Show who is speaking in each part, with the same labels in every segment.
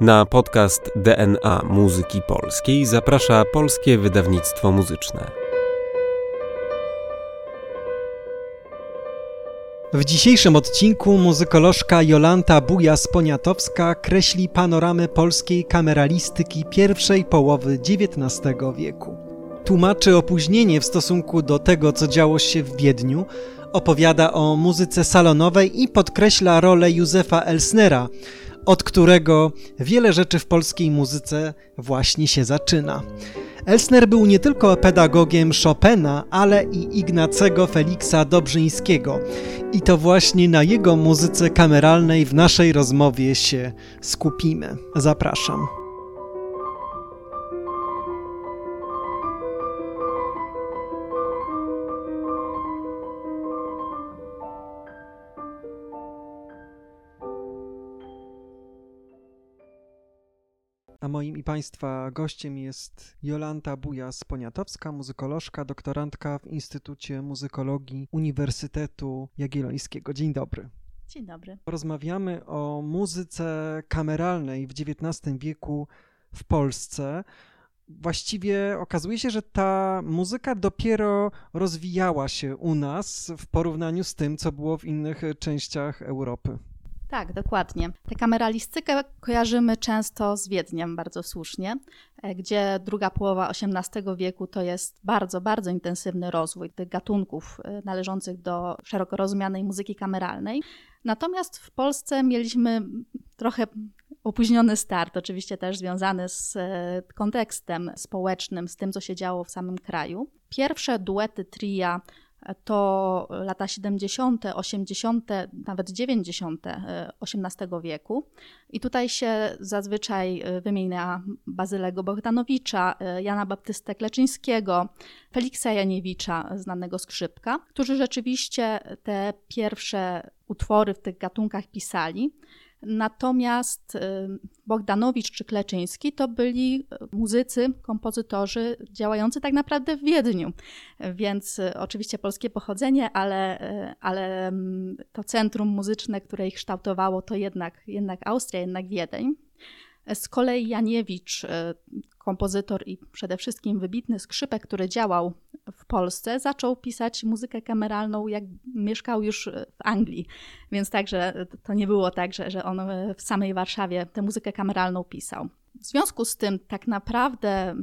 Speaker 1: Na podcast DNA Muzyki Polskiej zaprasza Polskie Wydawnictwo Muzyczne.
Speaker 2: W dzisiejszym odcinku muzykolożka Jolanta Buja-Sponiatowska kreśli panoramę polskiej kameralistyki pierwszej połowy XIX wieku. Tłumaczy opóźnienie w stosunku do tego, co działo się w Wiedniu, opowiada o muzyce salonowej i podkreśla rolę Józefa Elsnera, od którego wiele rzeczy w polskiej muzyce właśnie się zaczyna. Elsner był nie tylko pedagogiem Chopina, ale i Ignacego Feliksa Dobrzyńskiego. I to właśnie na jego muzyce kameralnej w naszej rozmowie się skupimy. Zapraszam. Moim i Państwa gościem jest Jolanta Bujas-Poniatowska, muzykolożka, doktorantka w Instytucie Muzykologii Uniwersytetu Jagiellońskiego. Dzień dobry.
Speaker 3: Dzień dobry.
Speaker 2: Rozmawiamy o muzyce kameralnej w XIX wieku w Polsce. Właściwie okazuje się, że ta muzyka dopiero rozwijała się u nas w porównaniu z tym, co było w innych częściach Europy.
Speaker 3: Tak, dokładnie. Tę kameralistykę kojarzymy często z Wiedniem, bardzo słusznie, e, gdzie druga połowa XVIII wieku to jest bardzo, bardzo intensywny rozwój tych gatunków e, należących do szeroko rozumianej muzyki kameralnej. Natomiast w Polsce mieliśmy trochę opóźniony start, oczywiście też związany z e, kontekstem społecznym, z tym, co się działo w samym kraju. Pierwsze duety tria to lata 70., 80., nawet 90. XVIII wieku. I tutaj się zazwyczaj e, wymienia Bazylego Bogdanowicza, e, Jana Baptystę Kleczyńskiego, Feliksa Janiewicza, znanego skrzypka, którzy rzeczywiście te pierwsze utwory w tych gatunkach pisali. Natomiast y, Bogdanowicz czy Kleczyński to byli y, muzycy, kompozytorzy działający tak naprawdę w Wiedniu. Więc y, oczywiście polskie pochodzenie, ale, ale mm, to centrum muzyczne, które ich kształtowało, to jednak, jednak Austria, jednak Wiedeń. Z kolei Janiewicz, kompozytor i przede wszystkim wybitny skrzypek, który działał w Polsce, zaczął pisać muzykę kameralną, jak mieszkał już w Anglii. Więc także to nie było tak, że, że on w samej Warszawie tę muzykę kameralną pisał. W związku z tym, tak naprawdę,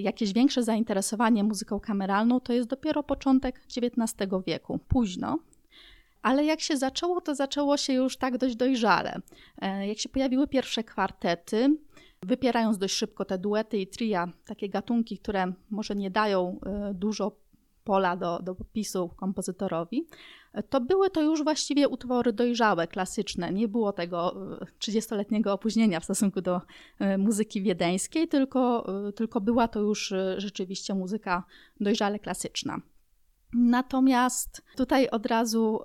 Speaker 3: jakieś większe zainteresowanie muzyką kameralną to jest dopiero początek XIX wieku, późno. Ale jak się zaczęło, to zaczęło się już tak dość dojrzale. E, jak się pojawiły pierwsze kwartety, wypierając dość szybko te duety i tria, takie gatunki, które może nie dają e, dużo pola do, do popisu kompozytorowi, e, to były to już właściwie utwory dojrzałe, klasyczne. Nie było tego 30-letniego opóźnienia w stosunku do muzyki wiedeńskiej, tylko, tylko była to już rzeczywiście muzyka dojrzale klasyczna. Natomiast tutaj od razu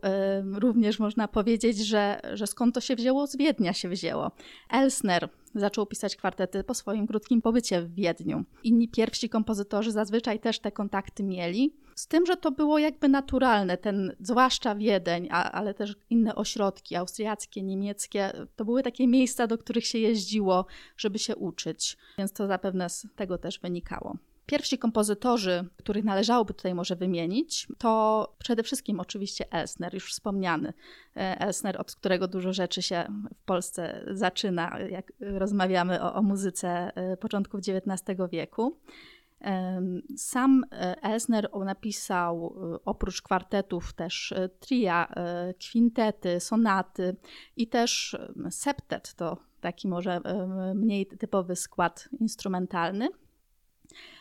Speaker 3: y, również można powiedzieć, że, że skąd to się wzięło? Z Wiednia się wzięło. Elsner zaczął pisać kwartety po swoim krótkim pobycie w Wiedniu. Inni pierwsi kompozytorzy zazwyczaj też te kontakty mieli. Z tym, że to było jakby naturalne, ten, zwłaszcza Wiedeń, a, ale też inne ośrodki austriackie, niemieckie, to były takie miejsca, do których się jeździło, żeby się uczyć, więc to zapewne z tego też wynikało. Pierwsi kompozytorzy, których należałoby tutaj może wymienić, to przede wszystkim oczywiście Elsner, już wspomniany. E, Elsner, od którego dużo rzeczy się w Polsce zaczyna, jak rozmawiamy o, o muzyce e, początków XIX wieku. Sam e, Elsner napisał oprócz kwartetów też tria, kwintety, sonaty i też septet, to taki może mniej typowy skład instrumentalny.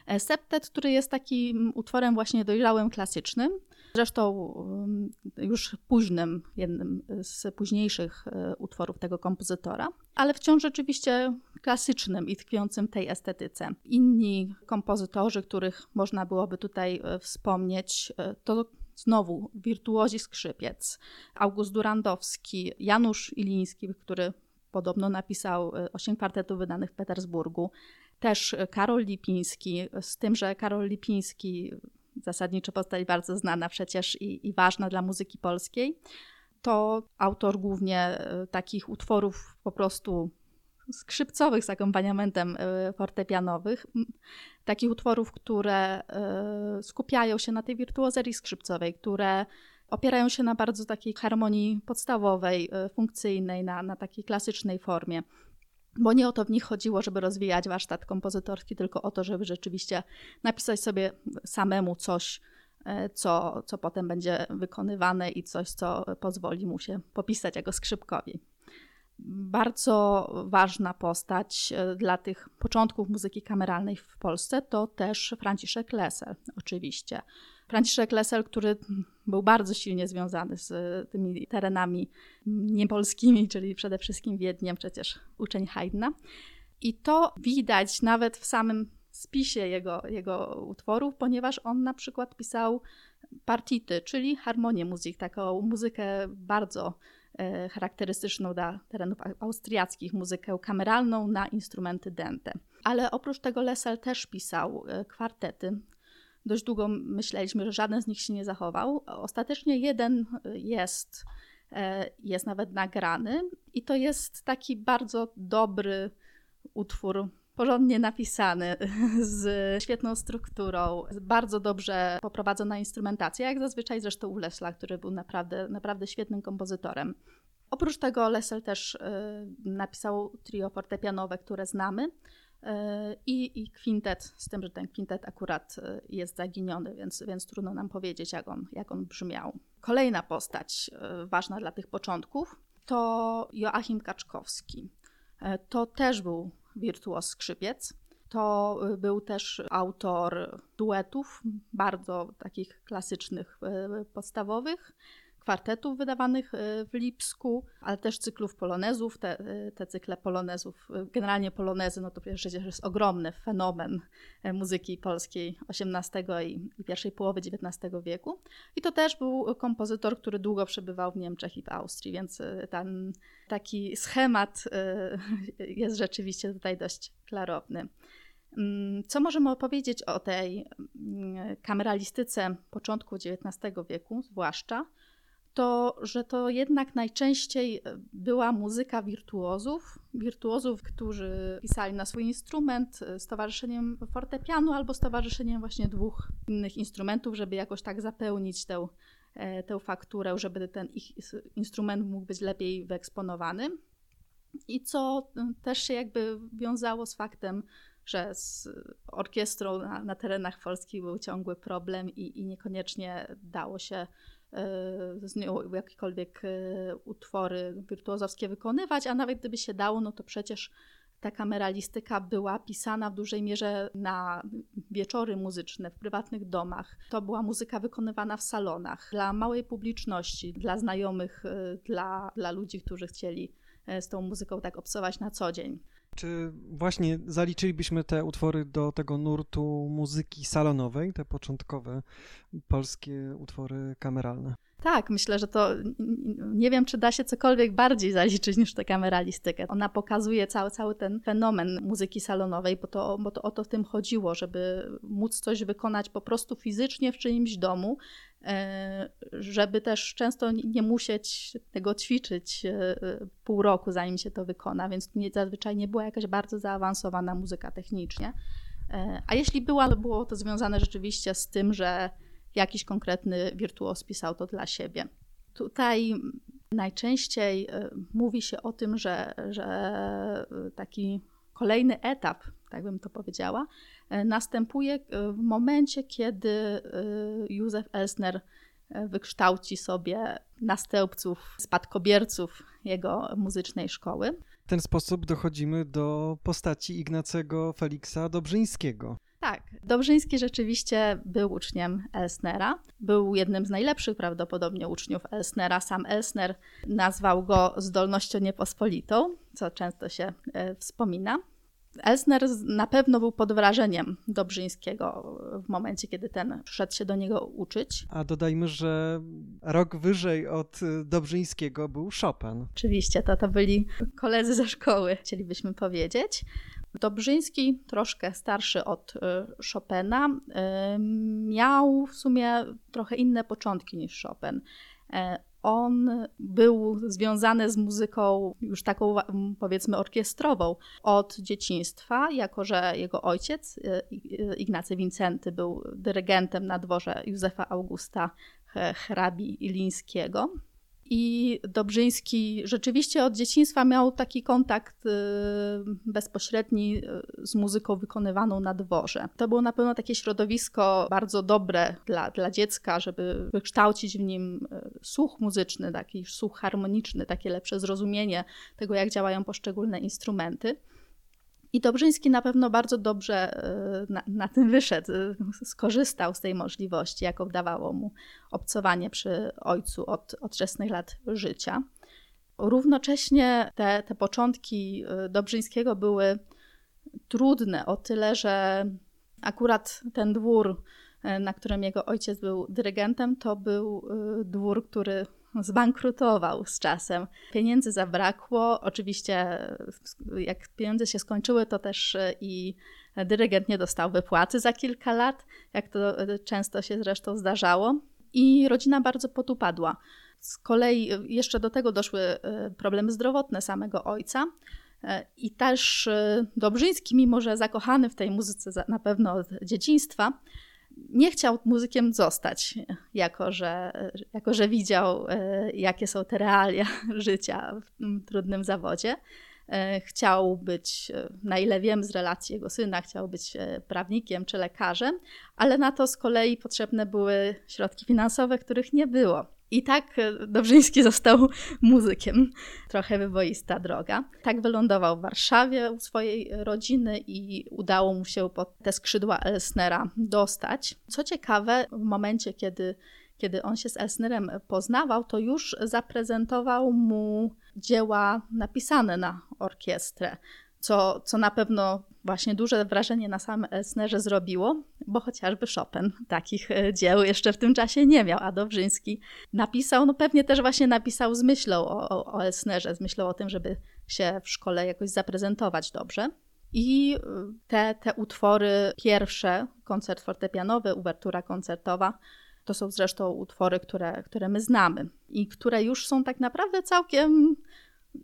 Speaker 3: E, septet, który jest takim utworem właśnie dojrzałym, klasycznym, zresztą mm, już późnym, jednym z późniejszych e, utworów tego kompozytora, ale wciąż rzeczywiście klasycznym i tkwiącym tej estetyce. Inni kompozytorzy, których można byłoby tutaj e, wspomnieć, to znowu wirtuozi skrzypiec, August Durandowski, Janusz Iliński, który podobno napisał osiem kwartetów wydanych w Petersburgu, też Karol Lipiński, z tym, że Karol Lipiński, zasadniczo postać bardzo znana przecież i, i ważna dla muzyki polskiej, to autor głównie e, takich utworów po prostu skrzypcowych z akompaniamentem fortepianowych, takich utworów, które skupiają się na tej wirtuozerii skrzypcowej, które opierają się na bardzo takiej harmonii podstawowej, funkcyjnej, na, na takiej klasycznej formie. Bo nie o to w nich chodziło, żeby rozwijać warsztat kompozytorski, tylko o to, żeby rzeczywiście napisać sobie samemu coś, e, co, co potem będzie wykonywane i coś, co pozwoli mu się popisać jako skrzypkowi. Bardzo ważna postać e, dla tych początków muzyki kameralnej w Polsce to też Franciszek Lesel, oczywiście. Franciszek Lesel, który był bardzo silnie związany z tymi terenami niepolskimi, czyli przede wszystkim Wiedniem, przecież uczeń Haydna. I to widać nawet w samym spisie jego, jego utworów, ponieważ on na przykład pisał partity, czyli harmonię muzyk, taką muzykę bardzo e, charakterystyczną dla terenów austriackich, muzykę kameralną na instrumenty dęte. Ale oprócz tego Lesel też pisał e, kwartety, Dość długo myśleliśmy, że żaden z nich się nie zachował. Ostatecznie jeden jest, e, jest nawet nagrany i to jest taki bardzo dobry utwór porządnie napisany, z świetną strukturą, bardzo dobrze poprowadzona instrumentacja, jak zazwyczaj zresztą u Lesla, który był naprawdę, naprawdę świetnym kompozytorem. Oprócz tego Lesel też y, napisał trio fortepianowe, które znamy. E, i, i kwintet, z tym, że ten kwintet akurat e, jest zaginiony, więc, więc trudno nam powiedzieć, jak on, jak on brzmiał. Kolejna postać e, ważna dla tych początków to Joachim Kaczkowski. To też był wirtuos skrzypiec. To był też autor duetów, bardzo takich klasycznych, podstawowych kwartetów wydawanych y, w Lipsku, ale też cyklów polonezów. Te, y, te cykle polonezów, y, generalnie polonezy, no to przecież jest ogromny fenomen muzyki polskiej XVIII i, i pierwszej połowy XIX wieku. I to też był kompozytor, który długo przebywał w Niemczech i w Austrii, więc ten taki schemat jest rzeczywiście tutaj dość klarowny. Mm, co możemy opowiedzieć o tej mm, kameralistyce początku XIX wieku, zwłaszcza? To że to jednak najczęściej e, była muzyka wirtuozów, wirtuozów, którzy pisali na swój instrument e, z towarzyszeniem fortepianu albo z towarzyszeniem właśnie dwóch innych instrumentów, żeby jakoś tak zapełnić tę, e, tę fakturę, żeby ten ich instrument mógł być lepiej wyeksponowany. I co też się jakby wiązało z faktem, że z orkiestrą na, na terenach Polski był ciągły problem i, i niekoniecznie dało się E, z nią jakiekolwiek e, utwory wirtuozowskie wykonywać, a nawet gdyby się dało, no to przecież ta kameralistyka była pisana w dużej mierze na wieczory muzyczne w prywatnych domach. To była muzyka wykonywana w salonach dla małej publiczności, dla znajomych, e, dla, dla ludzi, którzy chcieli z tą muzyką tak obcować na co dzień.
Speaker 2: Czy właśnie zaliczylibyśmy te utwory do tego nurtu muzyki salonowej, te początkowe polskie utwory kameralne?
Speaker 3: Tak, myślę, że to nie wiem, czy da się cokolwiek bardziej zaliczyć niż tę kameralistykę. Ona pokazuje cały, cały ten fenomen muzyki salonowej, bo to, bo to o to w tym chodziło, żeby móc coś wykonać po prostu fizycznie w czyimś domu, e, żeby też często nie musieć tego ćwiczyć e, pół roku, zanim się to wykona, więc nie, zazwyczaj nie była jakaś bardzo zaawansowana muzyka technicznie. E, a jeśli była, to było to związane rzeczywiście z tym, że jakiś konkretny wirtuos pisał to dla siebie. Tutaj najczęściej e, mówi się o tym, że, że e, taki kolejny etap, tak bym to powiedziała, e, następuje w momencie, kiedy Józef Elsner wykształci sobie następców, spadkobierców jego muzycznej szkoły.
Speaker 2: W ten sposób dochodzimy do postaci Ignacego Feliksa Dobrzyńskiego.
Speaker 3: Tak, Dobrzyński rzeczywiście był uczniem Elsnera. Był jednym z najlepszych prawdopodobnie uczniów Elsnera. Sam Elsner nazwał go zdolnością niepospolitą, co często się e, wspomina. Elsner na pewno był pod wrażeniem Dobrzyńskiego w momencie, kiedy ten przyszedł się do niego uczyć.
Speaker 2: A dodajmy, że rok wyżej od Dobrzyńskiego był Chopin.
Speaker 3: Oczywiście, to, to byli koledzy ze szkoły, chcielibyśmy powiedzieć. Dobrzyński, troszkę starszy od y, Chopina, y, miał w sumie trochę inne początki niż Chopin. On był związany z muzyką już taką, powiedzmy, orkiestrową od dzieciństwa, jako że jego ojciec, Ignacy Wincenty, był dyrygentem na dworze Józefa Augusta hrabi Ilińskiego. I Dobrzyński rzeczywiście od dzieciństwa miał taki kontakt y, bezpośredni y, z muzyką wykonywaną na dworze. To było na pewno takie środowisko bardzo dobre dla, dla dziecka, żeby wykształcić w nim y, słuch muzyczny, taki słuch harmoniczny, takie lepsze zrozumienie tego, jak działają poszczególne instrumenty. I Dobrzyński na pewno bardzo dobrze e, na, na, tym wyszedł, e, skorzystał z tej możliwości, jaką dawało mu obcowanie przy ojcu od, od wczesnych lat życia. Równocześnie te, te początki e, Dobrzyńskiego były trudne o tyle, że akurat ten dwór, na którym jego ojciec był dyrygentem, to był dwór, który zbankrutował z czasem. Pieniędzy zabrakło. Oczywiście, jak pieniądze się skończyły, to też e, i dyrygent nie dostał wypłaty za kilka lat, jak to e, często się zresztą zdarzało. I rodzina bardzo potupadła. Z kolei e, jeszcze do tego doszły problemy zdrowotne samego ojca. I też Dobrzyński, mimo że zakochany w tej muzyce na pewno od dzieciństwa, nie chciał muzykiem zostać, jako że, jako że widział, e, jakie są te realia życia w trudnym zawodzie. E, chciał być, e, na ile wiem z relacji jego syna, chciał być prawnikiem czy lekarzem, ale na to z kolei potrzebne były środki finansowe, których nie było. I tak e, Dobrzyński został muzykiem. Trochę wyboista droga. Tak wylądował w Warszawie u swojej rodziny i udało mu się pod te skrzydła Elsnera dostać. Co ciekawe, w momencie, kiedy, kiedy on się z Elsnerem poznawał, to już zaprezentował mu dzieła napisane na orkiestrę co, co na pewno właśnie duże wrażenie na samym Elsnerze zrobiło, bo chociażby Chopin takich e, dzieł jeszcze w tym czasie nie miał, a Dobrzyński napisał, no pewnie też właśnie napisał z myślą o, o, Elsnerze, z myślą o tym, żeby się w szkole jakoś zaprezentować dobrze. I e, te, te utwory pierwsze, koncert fortepianowy, uwertura koncertowa, to są zresztą utwory, które, które my znamy i które już są tak naprawdę całkiem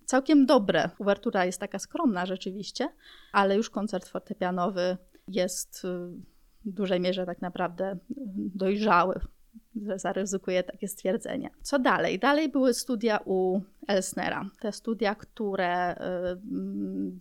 Speaker 3: całkiem dobre. Uwertura jest taka skromna rzeczywiście, ale już koncert fortepianowy jest w dużej mierze tak naprawdę dojrzały. Zaryzykuję takie stwierdzenie. Co dalej? Dalej były studia u Elsnera. Te studia, które y,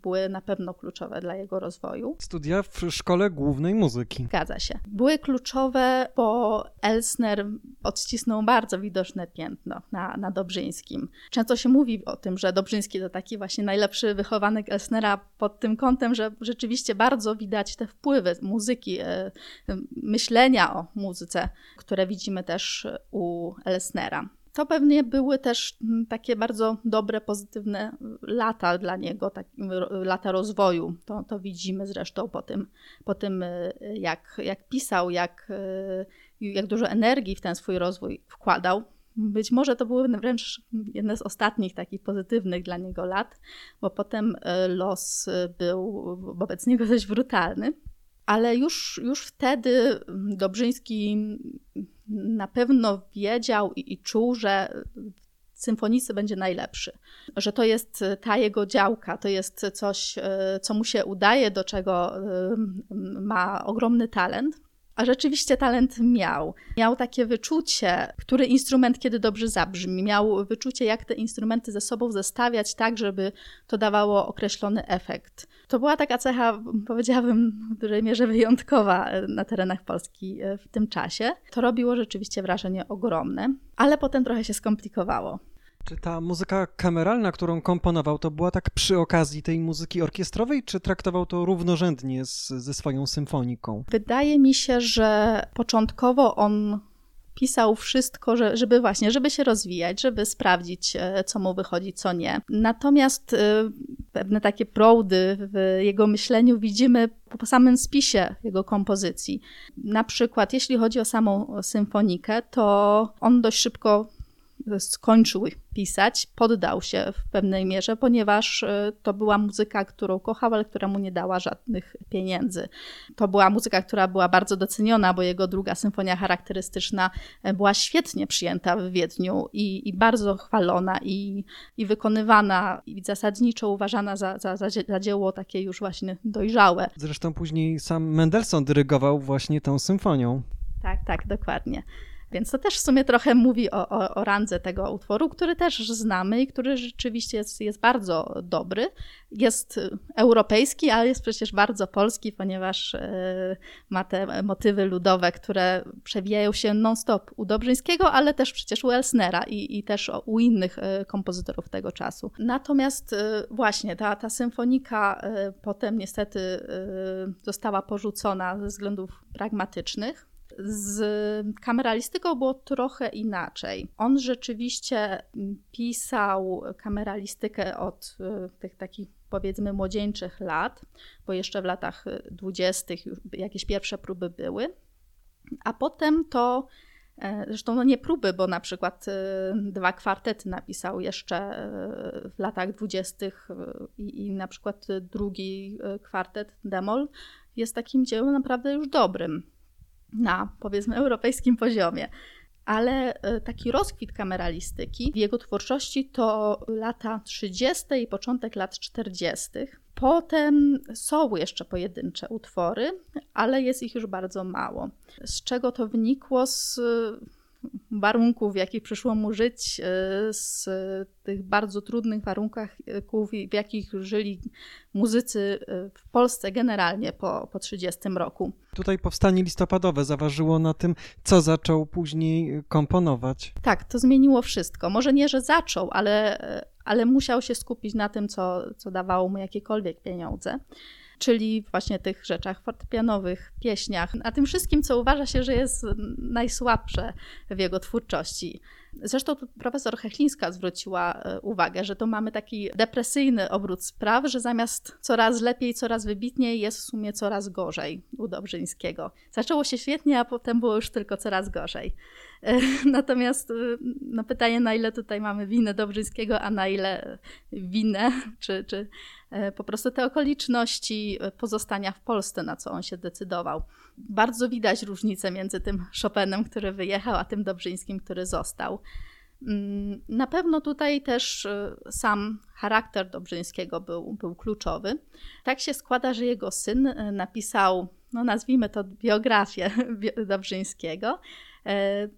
Speaker 3: były na pewno kluczowe dla jego rozwoju.
Speaker 2: Studia w Szkole Głównej Muzyki.
Speaker 3: Zgadza się. Były kluczowe, bo Elsner odcisnął bardzo widoczne piętno na, na Dobrzyńskim. Często się mówi o tym, że Dobrzyński to taki właśnie najlepszy wychowanek Elsnera pod tym kątem, że rzeczywiście bardzo widać te wpływy muzyki, y, myślenia o muzyce, które widzimy też u Elsnera to pewnie były też mm, takie bardzo dobre, pozytywne lata dla niego, tak, lata rozwoju. To, to widzimy zresztą po tym, po tym y, jak, jak pisał, jak, y, jak dużo energii w ten swój rozwój wkładał. Być może to były wręcz jedne z ostatnich takich pozytywnych dla niego lat, bo potem y, los był wobec niego dość brutalny. Ale już, już wtedy Dobrzyński na pewno wiedział i, i czuł, że symfonicy będzie najlepszy, że to jest ta jego działka, to jest coś, e, co mu się udaje, do czego e, ma ogromny talent. A rzeczywiście talent miał. Miał takie wyczucie, który instrument kiedy dobrze zabrzmi. Miał wyczucie, jak te instrumenty ze sobą zestawiać tak, żeby to dawało określony efekt. To była taka cecha, powiedziałabym, w dużej mierze wyjątkowa na terenach Polski e, w tym czasie. To robiło rzeczywiście wrażenie ogromne, ale potem trochę się skomplikowało.
Speaker 2: Czy ta muzyka kameralna, którą komponował, to była tak przy okazji tej muzyki orkiestrowej, czy traktował to równorzędnie z, ze swoją symfoniką?
Speaker 3: Wydaje mi się, że początkowo on pisał wszystko, żeby właśnie, żeby się rozwijać, żeby sprawdzić, e, co mu wychodzi, co nie. Natomiast e, pewne takie proudy w jego myśleniu widzimy po samym spisie jego kompozycji. Na przykład, jeśli chodzi o samą symfonikę, to on dość szybko skończył pisać, poddał się w pewnej mierze, ponieważ e, to była muzyka, którą kochał, ale która mu nie dała żadnych pieniędzy. To była muzyka, która była bardzo doceniona, bo jego druga symfonia charakterystyczna e, była świetnie przyjęta w Wiedniu i, i bardzo chwalona i, i wykonywana i zasadniczo uważana za, za, za, za dzieło takie już właśnie dojrzałe.
Speaker 2: Zresztą później sam Mendelssohn dyrygował właśnie tą symfonią.
Speaker 3: Tak, tak, dokładnie. Więc to też w sumie trochę mówi o, o, o randze tego utworu, który też znamy i który rzeczywiście jest, jest bardzo dobry. Jest europejski, ale jest przecież bardzo polski, ponieważ e, ma te motywy ludowe, które przewijają się non-stop u Dobrzyńskiego, ale też przecież u Elsnera i, i też u innych e, kompozytorów tego czasu. Natomiast e, właśnie ta, ta symfonika potem niestety została porzucona ze względów pragmatycznych. Z kameralistyką było trochę inaczej. On rzeczywiście pisał kameralistykę od y, tych takich powiedzmy młodzieńczych lat, bo jeszcze w latach dwudziestych jakieś pierwsze próby były. A potem to e, Zresztą no nie próby, bo na przykład y, dwa kwartety napisał jeszcze y, w latach dwudziestych i, i na przykład drugi kwartet Demol jest takim dziełem naprawdę już dobrym na powiedzmy europejskim poziomie. Ale e, taki rozkwit kameralistyki w jego twórczości to lata 30. i początek lat 40. Potem są jeszcze pojedyncze utwory, ale jest ich już bardzo mało. Z czego to wynikło? Z warunków, w jakich przyszło mu żyć, e, z tych bardzo trudnych warunków, w jakich żyli muzycy e, w Polsce generalnie po, po 30 roku.
Speaker 2: Tutaj powstanie listopadowe zaważyło na tym, co zaczął później komponować.
Speaker 3: Tak, to zmieniło wszystko. Może nie, że zaczął, ale, ale musiał się skupić na tym, co, co dawało mu jakiekolwiek pieniądze czyli właśnie tych rzeczach fortepianowych, pieśniach, na tym wszystkim, co uważa się, że jest najsłabsze w jego twórczości. Zresztą profesor Hechlińska zwróciła e, uwagę, że to mamy taki depresyjny obrót spraw, że zamiast coraz lepiej, coraz wybitniej jest w sumie coraz gorzej u Dobrzyńskiego. Zaczęło się świetnie, a potem było już tylko coraz gorzej. E, natomiast e, no pytanie, na ile tutaj mamy winę Dobrzyńskiego, a na ile winę, czy, czy po prostu te okoliczności pozostania w Polsce, na co on się decydował. Bardzo widać różnicę między tym Chopinem, który wyjechał, a tym Dobrzyńskim, który został. Mm, na pewno tutaj też y, sam charakter Dobrzyńskiego był, był kluczowy. Tak się składa, że jego syn y, napisał, no nazwijmy to biografię Dobrzyńskiego y,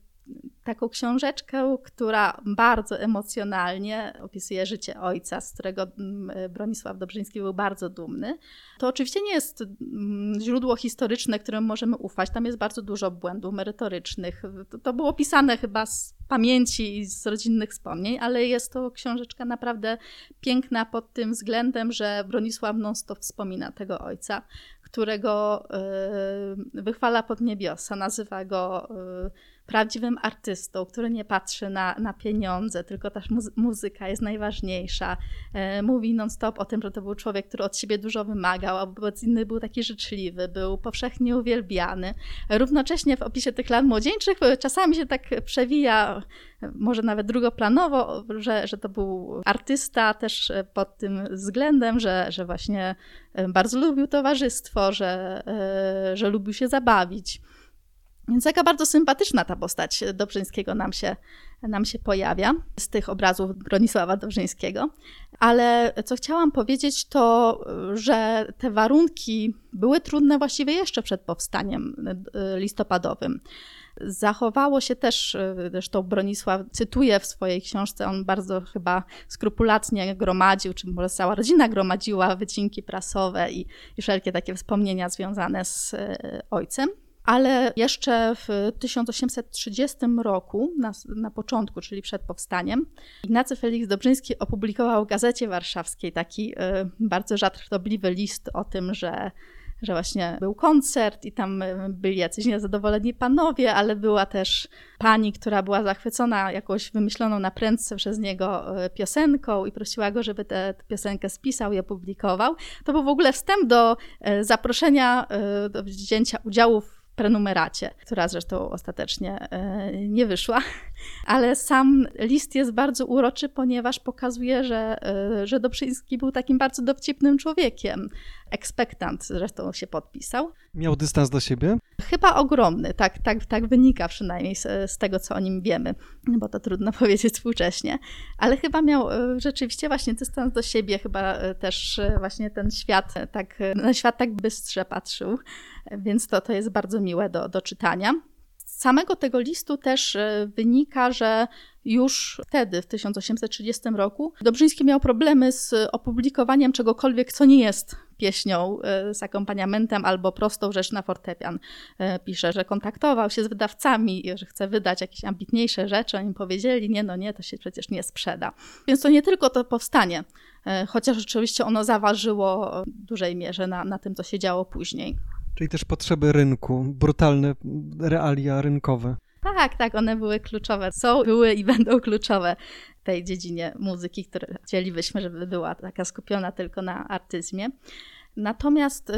Speaker 3: taką książeczkę, która bardzo emocjonalnie opisuje życie ojca, z którego mm, Bronisław Dobrzyński był bardzo dumny. To oczywiście nie jest mm, źródło historyczne, którym możemy ufać. Tam jest bardzo dużo błędów merytorycznych. To było pisane chyba z pamięci i z rodzinnych wspomnień, ale jest to książeczka naprawdę piękna pod tym względem, że Bronisław non-stop wspomina tego ojca, którego yy, wychwala pod niebiosa, nazywa go yy, prawdziwym artystą, który nie patrzy na, na pieniądze, tylko też muzyka jest najważniejsza. E, mówi non-stop o tym, że to był człowiek, który od siebie dużo wymagał, a wobec innych był taki życzliwy, był powszechnie uwielbiany. Równocześnie w opisie tych lat młodzieńczych czasami się tak przewija, może nawet drugoplanowo, że, że to był artysta też pod tym względem, że, że właśnie bardzo lubił towarzystwo, że, e, że lubił się zabawić. Więc taka bardzo sympatyczna ta postać Dobrzyńskiego nam się, nam się pojawia z tych obrazów Bronisława Dobrzyńskiego. Ale co chciałam powiedzieć, to że te warunki były trudne właściwie jeszcze przed powstaniem e, listopadowym. Zachowało się też, e, zresztą Bronisław cytuje w swojej książce, on bardzo chyba skrupulatnie gromadził, czy może cała rodzina gromadziła wycinki prasowe i, i wszelkie takie wspomnienia związane z e, ojcem ale jeszcze w 1830 roku, na, na początku, czyli przed powstaniem, Ignacy Felix Dobrzyński opublikował w Gazecie Warszawskiej taki y, bardzo żartobliwy list o tym, że że właśnie był koncert i tam y, byli jacyś niezadowoleni panowie, ale była też pani, która była zachwycona jakąś wymyśloną na prędce przez niego y, piosenką i prosiła go, żeby tę piosenkę spisał i opublikował. To był w ogóle wstęp do zaproszenia do wzięcia udziału w prenumeracie, która zresztą ostatecznie e, nie wyszła. Ale sam list jest bardzo uroczy, ponieważ pokazuje, że, e, że Dobrzyński był takim bardzo dowcipnym człowiekiem. Ekspektant zresztą się podpisał.
Speaker 2: Miał dystans do siebie?
Speaker 3: Chyba ogromny, tak, tak, tak wynika przynajmniej z, z tego, co o nim wiemy, bo to trudno powiedzieć współcześnie. Ale chyba miał e, rzeczywiście właśnie dystans do siebie, chyba e, też właśnie ten świat, tak, na świat tak bystrze patrzył, więc to, to jest bardzo miłe do, do czytania. Z samego tego listu też e, wynika, że już wtedy, w 1830 roku, Dobrzyński miał problemy z opublikowaniem czegokolwiek, co nie jest pieśnią e, z akompaniamentem albo prostą rzecz na fortepian. E, pisze, że kontaktował się z wydawcami, że chce wydać jakieś ambitniejsze rzeczy. Oni powiedzieli, nie no nie, to się przecież nie sprzeda. Więc to nie tylko to powstanie, chociaż oczywiście ono zaważyło w dużej mierze na, na tym, co się działo później.
Speaker 2: Czyli też potrzeby rynku, brutalne realia rynkowe.
Speaker 3: Tak, tak, one były kluczowe. Są, były i będą kluczowe w tej dziedzinie muzyki, które chcielibyśmy, żeby była taka skupiona tylko na artyzmie. Natomiast, y,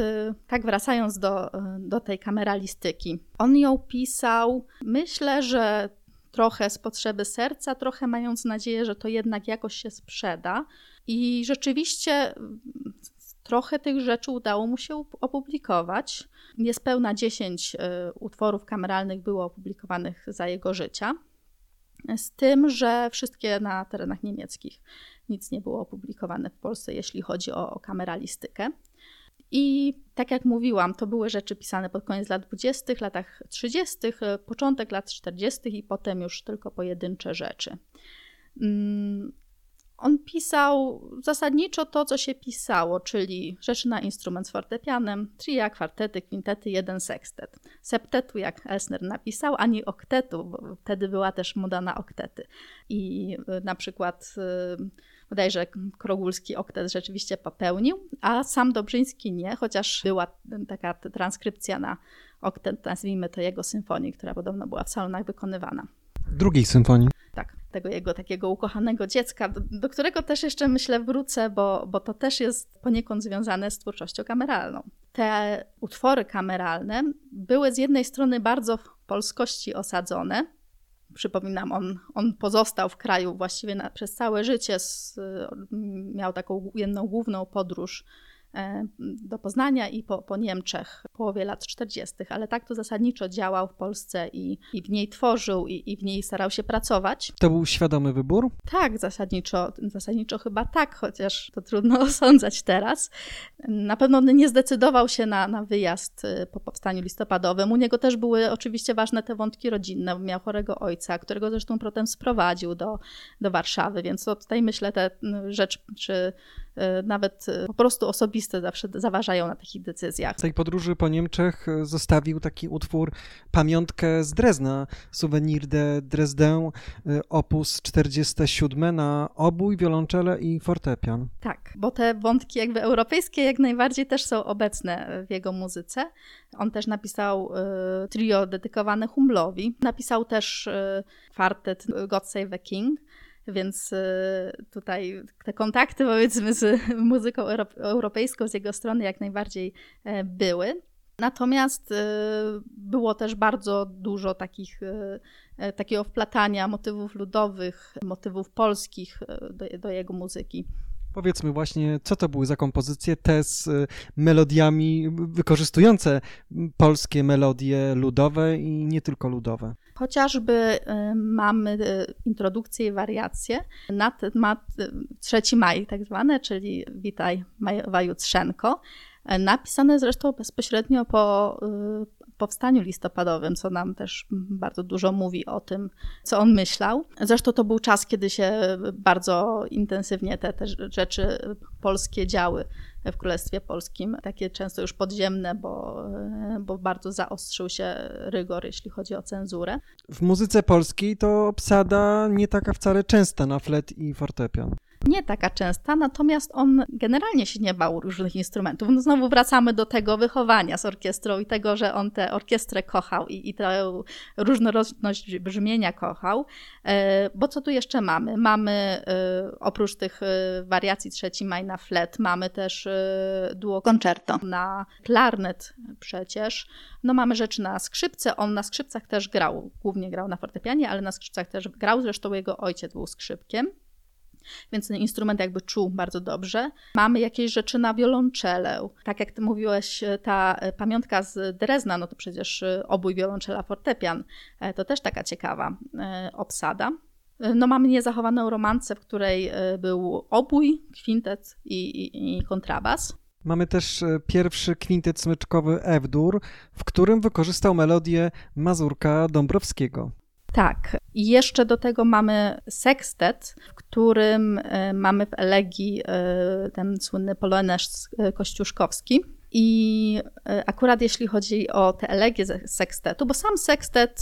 Speaker 3: tak wracając do, do tej kameralistyki, on ją pisał, myślę, że trochę z potrzeby serca, trochę mając nadzieję, że to jednak jakoś się sprzeda. I rzeczywiście trochę tych rzeczy udało mu się opublikować. Niespełna 10 e, utworów kameralnych było opublikowanych za jego życia. Z tym, że wszystkie na terenach niemieckich. Nic nie było opublikowane w Polsce, jeśli chodzi o, o kameralistykę. I tak jak mówiłam, to były rzeczy pisane pod koniec lat 20., latach 30., e, początek lat 40. i potem już tylko pojedyncze rzeczy. On pisał zasadniczo to, co się pisało, czyli rzeczy na instrument z fortepianem, tria, kwartety, kwintety, jeden sekstet. Septetu, jak Elsner napisał, ani oktetu, bo wtedy była też moda na oktety. I y, na przykład y, bodajże Krogulski oktet rzeczywiście popełnił, a sam Dobrzyński nie, chociaż była taka transkrypcja na oktet, nazwijmy to jego symfonii, która podobno była w salonach wykonywana.
Speaker 2: Drugiej symfonii
Speaker 3: tego jego takiego ukochanego dziecka, do, do, którego też jeszcze myślę wrócę, bo, bo to też jest poniekąd związane z twórczością kameralną. Te utwory kameralne były z jednej strony bardzo w polskości osadzone. Przypominam, on, on pozostał w kraju właściwie na, przez całe życie, z, miał taką jedną główną podróż E, do Poznania i po, po Niemczech połowie lat 40., ale tak to zasadniczo działał w Polsce i, i w niej tworzył i, i w niej starał się pracować.
Speaker 2: To był świadomy wybór?
Speaker 3: Tak, zasadniczo, zasadniczo chyba tak, chociaż to trudno osądzać teraz. Na pewno nie zdecydował się na, na wyjazd y, po powstaniu listopadowym. U niego też były oczywiście ważne te wątki rodzinne. Miał chorego ojca, którego zresztą potem sprowadził do, do Warszawy, więc to tutaj myślę te y, rzecz, czy E, nawet po prostu osobiste zawsze zaważają na takich decyzjach.
Speaker 2: W tej podróży po Niemczech zostawił taki utwór, pamiątkę z Drezna, Souvenir de Dresden, opus 47 na obój, wiolonczele i fortepian.
Speaker 3: Tak, bo te wątki jakby europejskie jak najbardziej też są obecne w jego muzyce. On też napisał trio dedykowane Humblowi. Napisał też kwartet God Save the King więc y, tutaj te kontakty powiedzmy z muzyką europejską z jego strony jak najbardziej e, były. Natomiast y, było też bardzo dużo takich, y, e, takiego wplatania motywów ludowych, motywów polskich do, do jego muzyki.
Speaker 2: Powiedzmy właśnie, co to były za kompozycje, te z melodiami wykorzystujące polskie melodie ludowe i nie tylko ludowe.
Speaker 3: Chociażby y, mamy y, introdukcję i wariacje na temat 3 y, maj tak zwane, czyli Witaj Majowa Jutrzenko, napisane zresztą bezpośrednio po powstaniu listopadowym, co nam też bardzo dużo mówi o tym, co on myślał. Zresztą to był czas, kiedy się bardzo intensywnie te, te rzeczy polskie działy w Królestwie Polskim, takie często już podziemne, bo, bo bardzo zaostrzył się rygor, jeśli chodzi o cenzurę.
Speaker 2: W muzyce polskiej to obsada nie taka wcale częsta na flet i fortepian.
Speaker 3: Nie taka częsta, natomiast on generalnie się nie bał różnych instrumentów. No znowu wracamy do tego wychowania z orkiestrą i tego, że on tę orkiestrę kochał i, i tę różnorodność brzmienia kochał. E, bo co tu jeszcze mamy? Mamy e, oprócz tych e, wariacji trzeci maj na flet, mamy też duo concerto na klarnet przecież. No mamy rzeczy na skrzypce, on na skrzypcach też grał, głównie grał na fortepianie, ale na skrzypcach też grał, zresztą jego ojciec był skrzypkiem więc ten instrument jakby czuł bardzo dobrze. Mamy jakieś rzeczy na wiolonczelę. Tak jak ty mówiłeś, ta pamiątka z Drezna, no to przecież obój wiolonczela fortepian, e, to też taka ciekawa e, obsada. E, no mamy niezachowaną romancę, w której był obój, kwintet i, i, i kontrabas.
Speaker 2: Mamy też pierwszy kwintet smyczkowy F-dur, w którym wykorzystał melodię Mazurka Dąbrowskiego.
Speaker 3: Tak. I jeszcze do tego mamy sekstet, w którym e, mamy w elegii e, ten słynny polonez e, kościuszkowski. I akurat jeśli chodzi o tę elegię sekstetu, bo sam sekstet,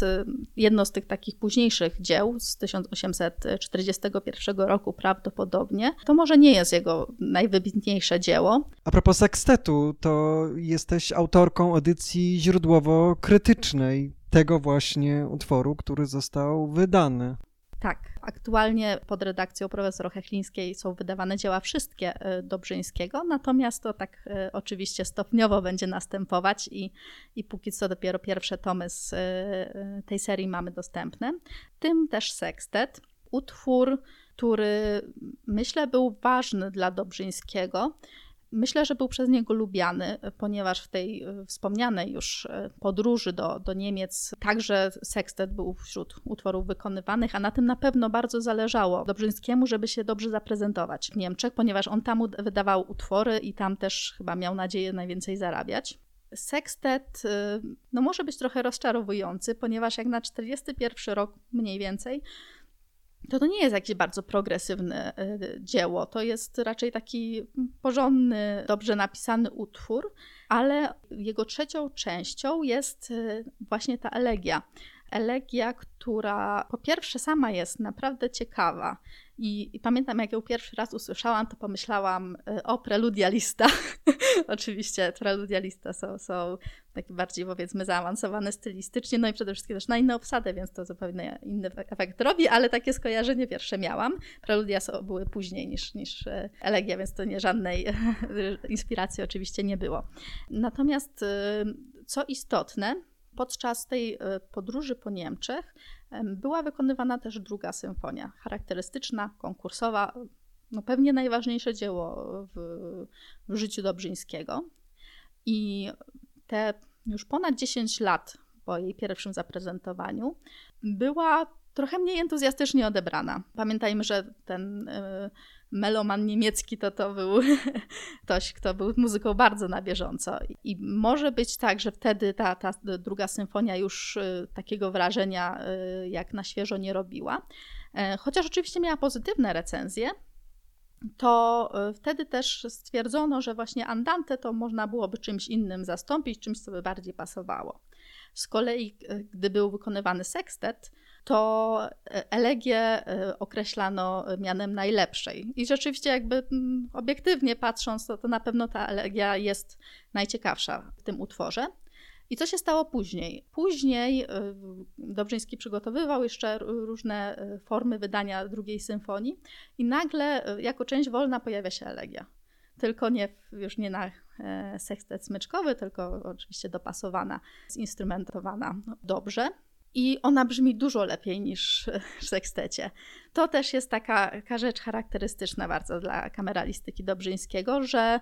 Speaker 3: jedno z tych takich późniejszych dzieł z 1841 roku prawdopodobnie, to może nie jest jego najwybitniejsze dzieło.
Speaker 2: A propos sekstetu, to jesteś autorką edycji źródłowo-krytycznej tego właśnie utworu, który został wydany.
Speaker 3: Tak, aktualnie pod redakcją profesora Hechlińskiej są wydawane dzieła wszystkie e, Dobrzyńskiego, natomiast to tak e, oczywiście stopniowo będzie następować i, i póki co dopiero pierwsze tomy z e, tej serii mamy dostępne. Tym też sekstet, utwór, który myślę był ważny dla Dobrzyńskiego, Myślę, że był przez niego lubiany, ponieważ w tej e, wspomnianej już e, podróży do, do Niemiec także sekstet był wśród utworów wykonywanych, a na tym na pewno bardzo zależało Dobrzyńskiemu, żeby się dobrze zaprezentować w Niemczech, ponieważ on tam wydawał utwory i tam też chyba miał nadzieję najwięcej zarabiać. Sekstet e, no, może być trochę rozczarowujący, ponieważ jak na 41 rok mniej więcej to to nie jest jakieś bardzo progresywne y, dzieło. To jest raczej taki porządny, dobrze napisany utwór, ale jego trzecią częścią jest y, właśnie ta elegia. Elegia, która po pierwsze sama jest naprawdę ciekawa. I, I, pamiętam, jak ją pierwszy raz usłyszałam, to pomyślałam y, o preludialista. Oczywiście preludialista są, są takie bardziej, powiedzmy, zaawansowane stylistycznie, no i przede wszystkim też na inne obsadę, więc to zupełnie inny efekt robi, ale takie skojarzenie pierwsze miałam. Preludia były później niż, niż y, Elegia, więc to nie żadnej inspiracji oczywiście nie było. Natomiast y, co istotne, podczas tej podróży po Niemczech była wykonywana też druga symfonia, charakterystyczna, konkursowa, no pewnie najważniejsze dzieło w, w życiu Dobrzyńskiego. I te już ponad 10 lat po jej pierwszym zaprezentowaniu była trochę mniej entuzjastycznie odebrana. Pamiętajmy, że ten y, meloman niemiecki to, to był ktoś, kto był muzyką bardzo na bieżąco. I może być tak, że wtedy ta, ta druga symfonia już y, takiego wrażenia y, jak na świeżo nie robiła. E, chociaż oczywiście miała pozytywne recenzje, to y, wtedy też stwierdzono, że właśnie Andante to można byłoby czymś innym zastąpić, czymś, co by bardziej pasowało. Z kolei, gdy był wykonywany sekstet, to e, elegię e, określano mianem najlepszej. I rzeczywiście, jakby mm, obiektywnie patrząc, to, to na pewno ta elegia jest najciekawsza w tym utworze. I co się stało później? Później e, Dobrzyński przygotowywał jeszcze różne formy wydania drugiej symfonii i nagle jako część wolna pojawia się elegia. Tylko nie, już nie na sekstet smyczkowy, tylko oczywiście dopasowana, zinstrumentowana dobrze i ona brzmi dużo lepiej niż w sekstecie. To też jest taka, rzecz charakterystyczna bardzo dla kameralistyki Dobrzyńskiego, że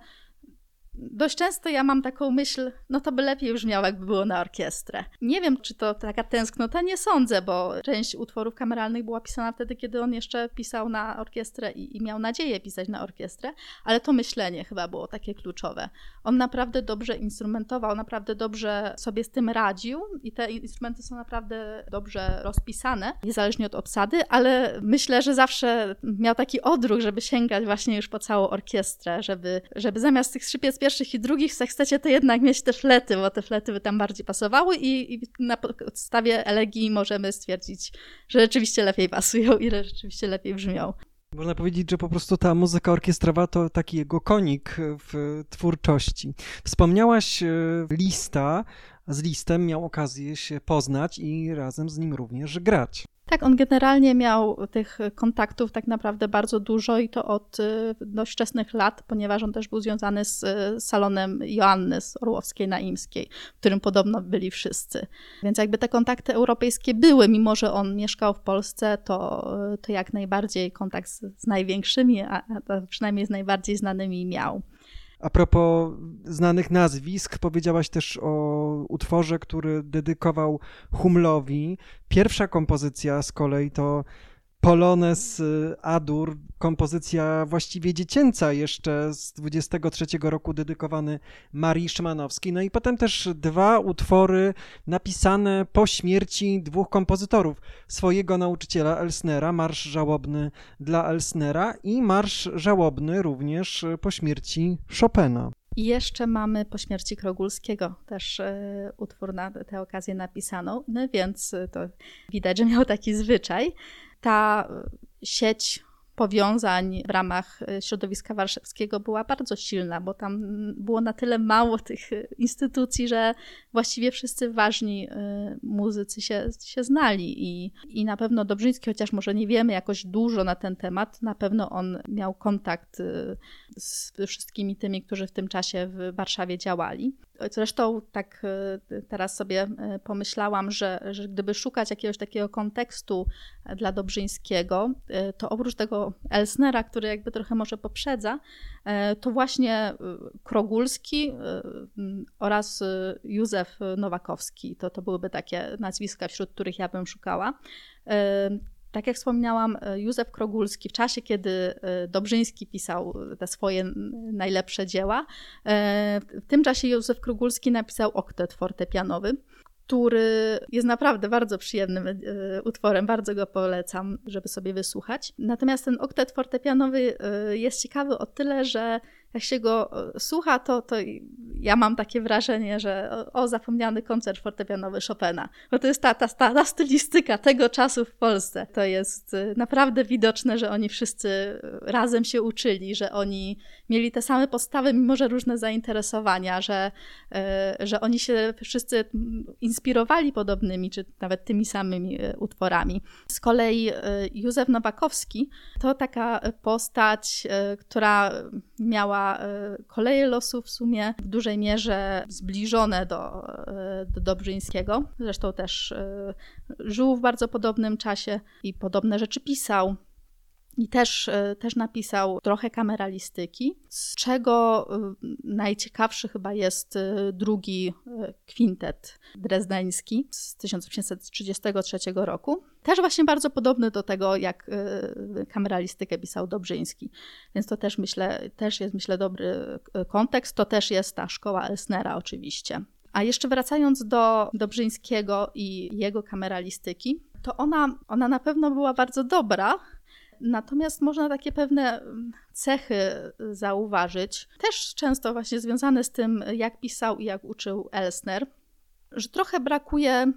Speaker 3: dość często ja mam taką myśl, no to by lepiej brzmiało, jakby było na orkiestrę. Nie wiem, czy to taka tęsknota, nie sądzę, bo część utworów kameralnych była pisana wtedy, kiedy on jeszcze pisał na orkiestrę i, i miał nadzieję pisać na orkiestrę, ale to myślenie chyba było takie kluczowe. On naprawdę dobrze instrumentował, naprawdę dobrze sobie z tym radził i te instrumenty są naprawdę dobrze rozpisane, niezależnie od obsady, ale myślę, że zawsze miał taki odruch, żeby sięgać właśnie już po całą orkiestrę, żeby, żeby zamiast tych skrzypiec pierwszych i drugich sekstecie to jednak mieć te flety, bo te flety by tam bardziej pasowały i, i na podstawie elegii możemy stwierdzić, że rzeczywiście lepiej pasują i że rzeczywiście lepiej brzmią.
Speaker 2: Można powiedzieć, że po prostu ta muzyka orkiestrowa to taki jego konik w twórczości. Wspomniałaś e, lista, z listem miał okazję się poznać i razem z nim również grać.
Speaker 3: Tak, on generalnie miał tych kontaktów tak naprawdę bardzo dużo i to od y, dość wczesnych lat, ponieważ on też był związany z y, salonem Joanny z Orłowskiej na Imskiej, w którym podobno byli wszyscy. Więc jakby te kontakty europejskie były, mimo że on mieszkał w Polsce, to, y, to jak najbardziej kontakt z, z największymi, a, a przynajmniej z najbardziej znanymi miał.
Speaker 2: A propos znanych nazwisk, powiedziałaś też o utworze, który dedykował Humlowi. Pierwsza kompozycja z kolei to Polones y, Adur, kompozycja właściwie dziecięca jeszcze z 23 roku dedykowany Marii Szymanowskiej. No i potem też dwa utwory napisane po śmierci dwóch kompozytorów. Swojego nauczyciela Elsnera, Marsz Żałobny dla Elsnera i Marsz Żałobny również po śmierci Chopina.
Speaker 3: I jeszcze mamy po śmierci Krogulskiego też y, utwór na tę okazję napisano, no więc to widać, że miał taki zwyczaj ta sieć powiązań w ramach e, środowiska warszawskiego była bardzo silna, bo tam było na tyle mało tych e, instytucji, że właściwie wszyscy ważni muzycy się, się znali i, i na pewno Dobrzyński, chociaż może nie wiemy jakoś dużo na ten temat, na pewno on miał kontakt z wszystkimi tymi, którzy w tym czasie w Warszawie działali. Zresztą tak teraz sobie pomyślałam, że, że gdyby szukać jakiegoś takiego kontekstu dla Dobrzyńskiego, to oprócz tego Elsnera, który jakby trochę może poprzedza, e, to właśnie e, Krogulski e, oraz Józef Nowakowski. To, to byłyby takie nazwiska, wśród których ja bym szukała. Tak jak wspomniałam, Józef Krogulski w czasie, kiedy Dobrzyński pisał te swoje najlepsze dzieła, w tym czasie Józef Krogulski napisał oktet fortepianowy, który jest naprawdę bardzo przyjemnym e, utworem, bardzo go polecam, żeby sobie wysłuchać. Natomiast ten oktet fortepianowy e, jest ciekawy o tyle, że jak się go e, słucha, to, to ja mam takie wrażenie, że o, zapomniany koncert fortepianowy Chopina. Bo to jest ta, ta, ta, ta stylistyka tego czasu w Polsce. To jest e, naprawdę widoczne, że oni wszyscy e, razem się uczyli, że oni mieli te same postawy, mimo że różne zainteresowania, że, że oni się wszyscy inspirowali podobnymi, czy nawet tymi samymi utworami. Z kolei Józef Nowakowski to taka postać, która miała E, koleje losu w sumie w dużej mierze zbliżone do, e, do Dobrzyńskiego. Zresztą też e, żył w bardzo podobnym czasie i podobne rzeczy pisał. I też, też napisał trochę kameralistyki, z czego najciekawszy chyba jest drugi kwintet drezdeński z 1833 roku. Też właśnie bardzo podobny do tego, jak kameralistykę pisał Dobrzyński. Więc to też myślę, też jest myślę dobry kontekst. To też jest ta szkoła Elsnera oczywiście. A jeszcze wracając do Dobrzyńskiego i jego kameralistyki, to ona, ona na pewno była bardzo dobra, Natomiast można takie pewne mm, cechy zauważyć, też często właśnie związane z tym, jak pisał i jak uczył Elsner, że trochę brakuje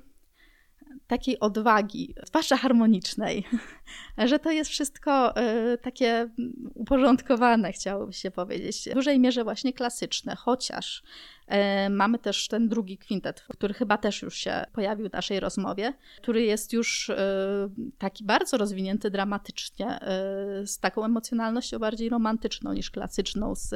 Speaker 3: takiej odwagi, zwłaszcza harmonicznej, że to jest wszystko y, takie uporządkowane, chciałoby się powiedzieć. W dużej mierze właśnie klasyczne, chociaż y, mamy też ten drugi kwintet, który chyba też już się pojawił w naszej rozmowie, który jest już y, taki bardzo rozwinięty dramatycznie, z taką emocjonalnością bardziej romantyczną niż klasyczną, z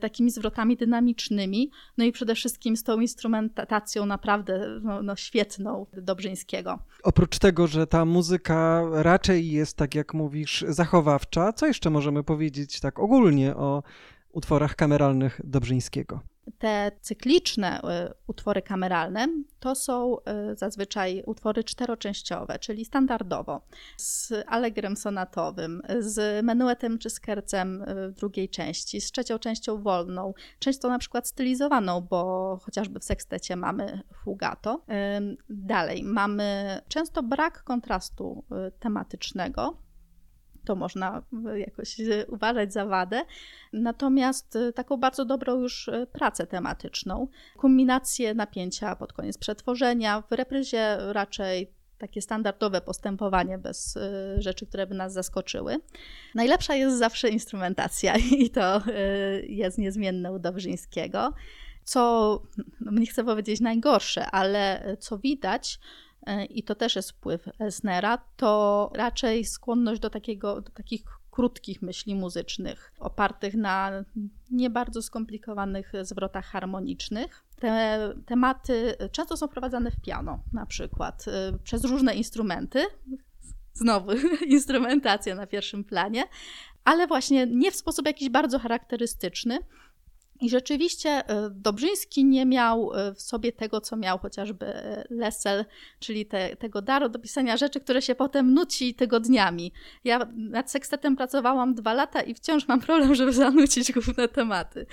Speaker 3: takimi zwrotami dynamicznymi, no i przede wszystkim z tą instrumentacją naprawdę no, no świetną Dobrzyńskiego.
Speaker 2: Oprócz tego, że ta muzyka raczej jest, tak jak mówisz, zachowawcza, co jeszcze możemy powiedzieć tak ogólnie o utworach kameralnych Dobrzyńskiego?
Speaker 3: Te cykliczne y, utwory kameralne to są y, zazwyczaj utwory czteroczęściowe, czyli standardowo. Z allegrem sonatowym, z menuetem czy skercem y, w drugiej części, z trzecią częścią wolną, często na przykład stylizowaną, bo chociażby w sekstecie mamy fugato. Dalej mamy często brak kontrastu tematycznego, to można jakoś uważać za wadę. Natomiast y, taką bardzo dobrą już pracę tematyczną, kulminację napięcia pod koniec przetworzenia, w repryzie raczej takie standardowe postępowanie bez rzeczy, które by nas zaskoczyły. Najlepsza jest zawsze instrumentacja i to jest niezmienne u Dobrzyńskiego. Co, nie chcę powiedzieć najgorsze, ale co widać, i to też jest wpływ Elsnera, to raczej skłonność do, takiego, do takich krótkich myśli muzycznych, opartych na nie bardzo skomplikowanych zwrotach harmonicznych. Te tematy często są prowadzone w piano, na przykład y, przez różne instrumenty. Znowu instrumentacja na pierwszym planie, ale właśnie nie w sposób jakiś bardzo charakterystyczny, i rzeczywiście e, Dobrzyński nie miał e, w sobie tego, co miał chociażby e, Lessel, czyli te, tego daru do pisania rzeczy, które się potem nuci tygodniami. Ja nad sekstetem pracowałam dwa lata i wciąż mam problem, żeby zanucić główne tematy.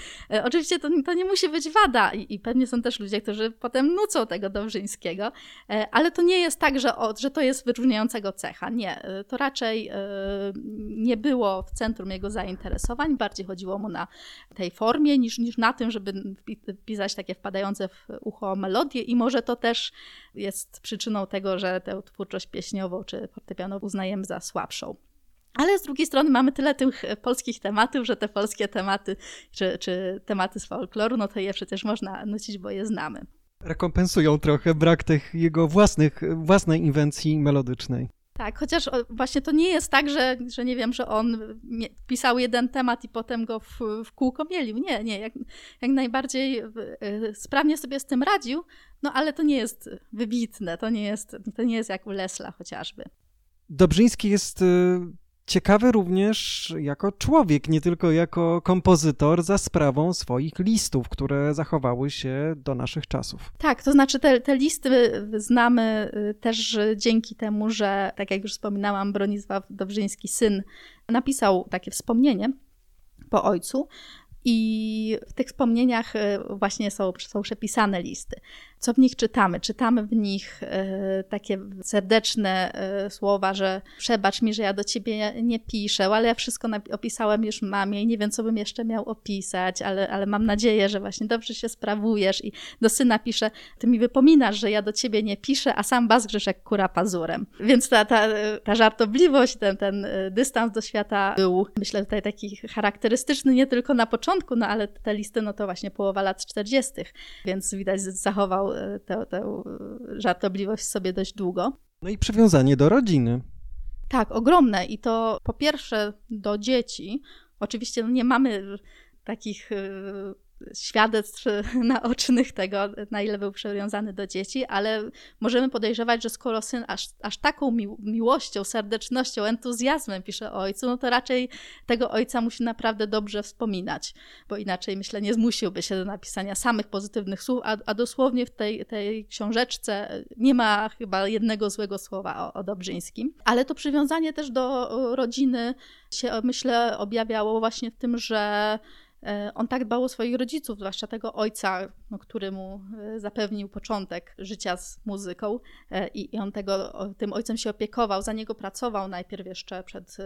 Speaker 3: Oczywiście to, to nie musi być wada i, i, pewnie są też ludzie, którzy potem nucą tego Dobrzyńskiego, ale to nie jest tak, że, o, że to jest wyróżniającego cecha. Nie, to raczej nie było w centrum jego zainteresowań, bardziej chodziło mu na tej formie niż niż, na tym, żeby pisać takie wpadające w ucho melodie i może to też jest przyczyną tego, że tę twórczość pieśniową czy fortepianową uznajemy za słabszą. Ale z drugiej strony mamy tyle tych polskich tematów, że te polskie tematy, czy, czy tematy z folkloru, no to je przecież można nucić, bo je znamy.
Speaker 2: Rekompensują trochę brak tych jego własnych, własnej inwencji melodycznej.
Speaker 3: Tak, chociaż właśnie to nie jest tak, że, że nie wiem, że on pisał jeden temat i potem go w, w kółko mielił. Nie, nie, jak, jak najbardziej e, sprawnie sobie z tym radził, no ale to nie jest wybitne, to nie jest, to nie jest jak u Lesla chociażby.
Speaker 2: Dobrzyński jest e, ciekawy również jako człowiek, nie tylko jako kompozytor za sprawą swoich listów, które zachowały się do naszych czasów.
Speaker 3: Tak, to znaczy te, te listy znamy y, też dzięki temu, że, tak jak już wspominałam, Bronisław Dobrzyński, syn, napisał takie wspomnienie po ojcu, i w tych wspomnieniach y, właśnie są, są przepisane listy co w nich czytamy. Czytamy w nich e, takie serdeczne e, słowa, że przebacz mi, że ja do ciebie nie piszę, ale ja wszystko opisałem już mamie i nie wiem, co bym jeszcze miał opisać, ale, ale mam nadzieję, że właśnie dobrze się sprawujesz. I do syna pisze, ty mi wypominasz, że ja do ciebie nie piszę, a sam bazgrzysz jak kura pazurem. Więc ta, ta, ta żartobliwość, ten, ten e, dystans do świata był, myślę, tutaj taki charakterystyczny nie tylko na początku, no ale te listy, no to właśnie połowa lat 40., więc widać, zachował Tę, tę żartobliwość sobie dość długo.
Speaker 2: No i przywiązanie do rodziny.
Speaker 3: Tak, ogromne. I to po pierwsze do dzieci. Oczywiście nie mamy takich e, świadectw naocznych tego, na ile był przywiązany do dzieci, ale możemy podejrzewać, że skoro syn aż, aż taką mi miłością, serdecznością, entuzjazmem pisze o ojcu, no to raczej tego ojca musi naprawdę dobrze wspominać, bo inaczej myślę nie zmusiłby się do napisania samych pozytywnych słów, a, a dosłownie w tej, tej książeczce nie ma chyba jednego złego słowa o, o Dobrzyńskim. Ale to przywiązanie też do rodziny się myślę objawiało właśnie w tym, że on tak dbał o swoich rodziców, zwłaszcza tego ojca, no, który mu e, zapewnił początek życia z muzyką e, i on tego, tym ojcem się opiekował, za niego pracował najpierw jeszcze przed,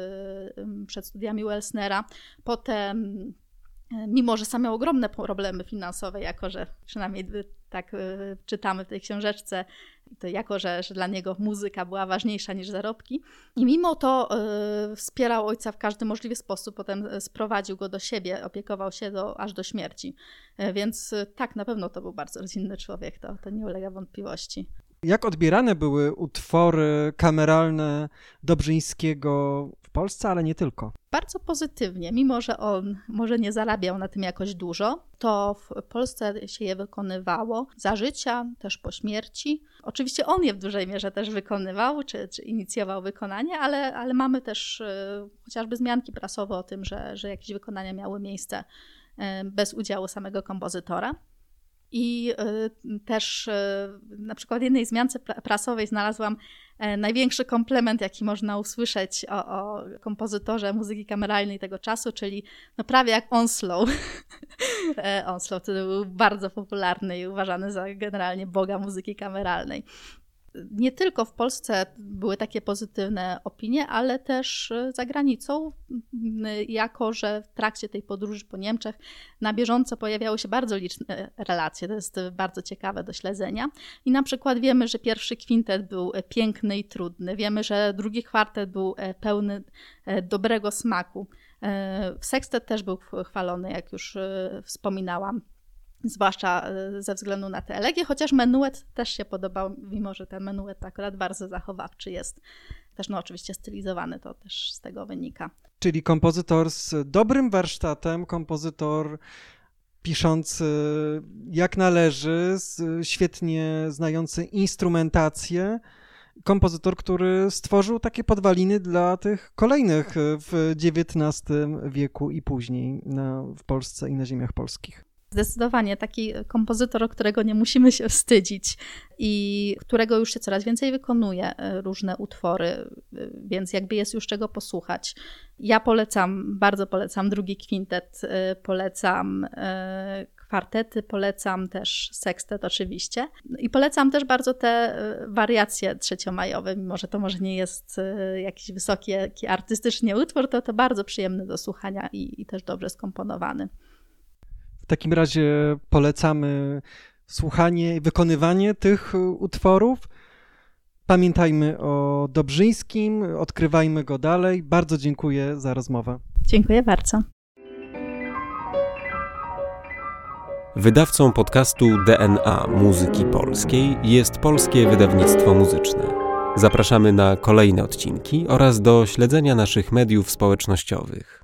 Speaker 3: przed studiami Welsnera, potem mimo że sam miał ogromne problemy finansowe, jako że przynajmniej tak czytamy w tej książeczce, to jako, że, że dla niego muzyka była ważniejsza niż zarobki. I mimo to y, wspierał ojca w każdy możliwy sposób, potem e, sprowadził go do siebie, opiekował się do, aż do śmierci. Y, więc y, tak, na pewno to był bardzo rodzinny człowiek, to, to nie ulega wątpliwości.
Speaker 2: Jak odbierane były utwory kameralne Dobrzyńskiego Polsce, ale nie tylko?
Speaker 3: Bardzo pozytywnie, mimo że on może nie zarabiał na tym jakoś dużo, to w Polsce się je wykonywało za życia, też po śmierci. Oczywiście on je w dużej mierze też wykonywał, czy, czy inicjował wykonanie, ale, ale mamy też y, chociażby zmianki prasowe o tym, że, że jakieś wykonania miały miejsce y, bez udziału samego kompozytora. I y, też y, na przykład w jednej zmiance prasowej znalazłam e, największy komplement, jaki można usłyszeć o, o kompozytorze muzyki kameralnej tego czasu, czyli no prawie jak Onslow. E, Onslow, który był bardzo popularny i uważany za generalnie boga muzyki kameralnej. Nie tylko w Polsce były takie pozytywne opinie, ale też za granicą, jako że w trakcie tej podróży po Niemczech na bieżąco pojawiały się bardzo liczne relacje. To jest bardzo ciekawe do śledzenia. I na przykład wiemy, że pierwszy kwintet był piękny i trudny. Wiemy, że drugi kwartet był pełny dobrego smaku. Sekstet też był chwalony, jak już wspominałam zwłaszcza e, ze względu na te elegie, chociaż menuet też się podobał, mimo że ten menuet akurat bardzo zachowawczy jest. Też no oczywiście stylizowany, to też z tego wynika.
Speaker 2: Czyli kompozytor z dobrym warsztatem, kompozytor piszący jak należy, świetnie znający instrumentację, kompozytor, który stworzył takie podwaliny dla tych kolejnych w XIX wieku i później na, w Polsce i na ziemiach polskich.
Speaker 3: Zdecydowanie taki kompozytor, którego nie musimy się wstydzić i którego już się coraz więcej wykonuje e, różne utwory, e, więc jakby jest już czego posłuchać. Ja polecam, bardzo polecam drugi kwintet, e, polecam kwartety, polecam też sekstet oczywiście i polecam też bardzo te wariacje trzeciomajowe, mimo że to może nie jest jakiś wysoki artystycznie utwór, to to bardzo przyjemny do słuchania i, i też dobrze skomponowany.
Speaker 2: W takim razie polecamy słuchanie i wykonywanie tych utworów. Pamiętajmy o Dobrzyńskim, odkrywajmy go dalej. Bardzo dziękuję za rozmowę.
Speaker 3: Dziękuję bardzo.
Speaker 1: Wydawcą podcastu DNA Muzyki Polskiej jest Polskie Wydawnictwo Muzyczne. Zapraszamy na kolejne odcinki oraz do śledzenia naszych mediów społecznościowych.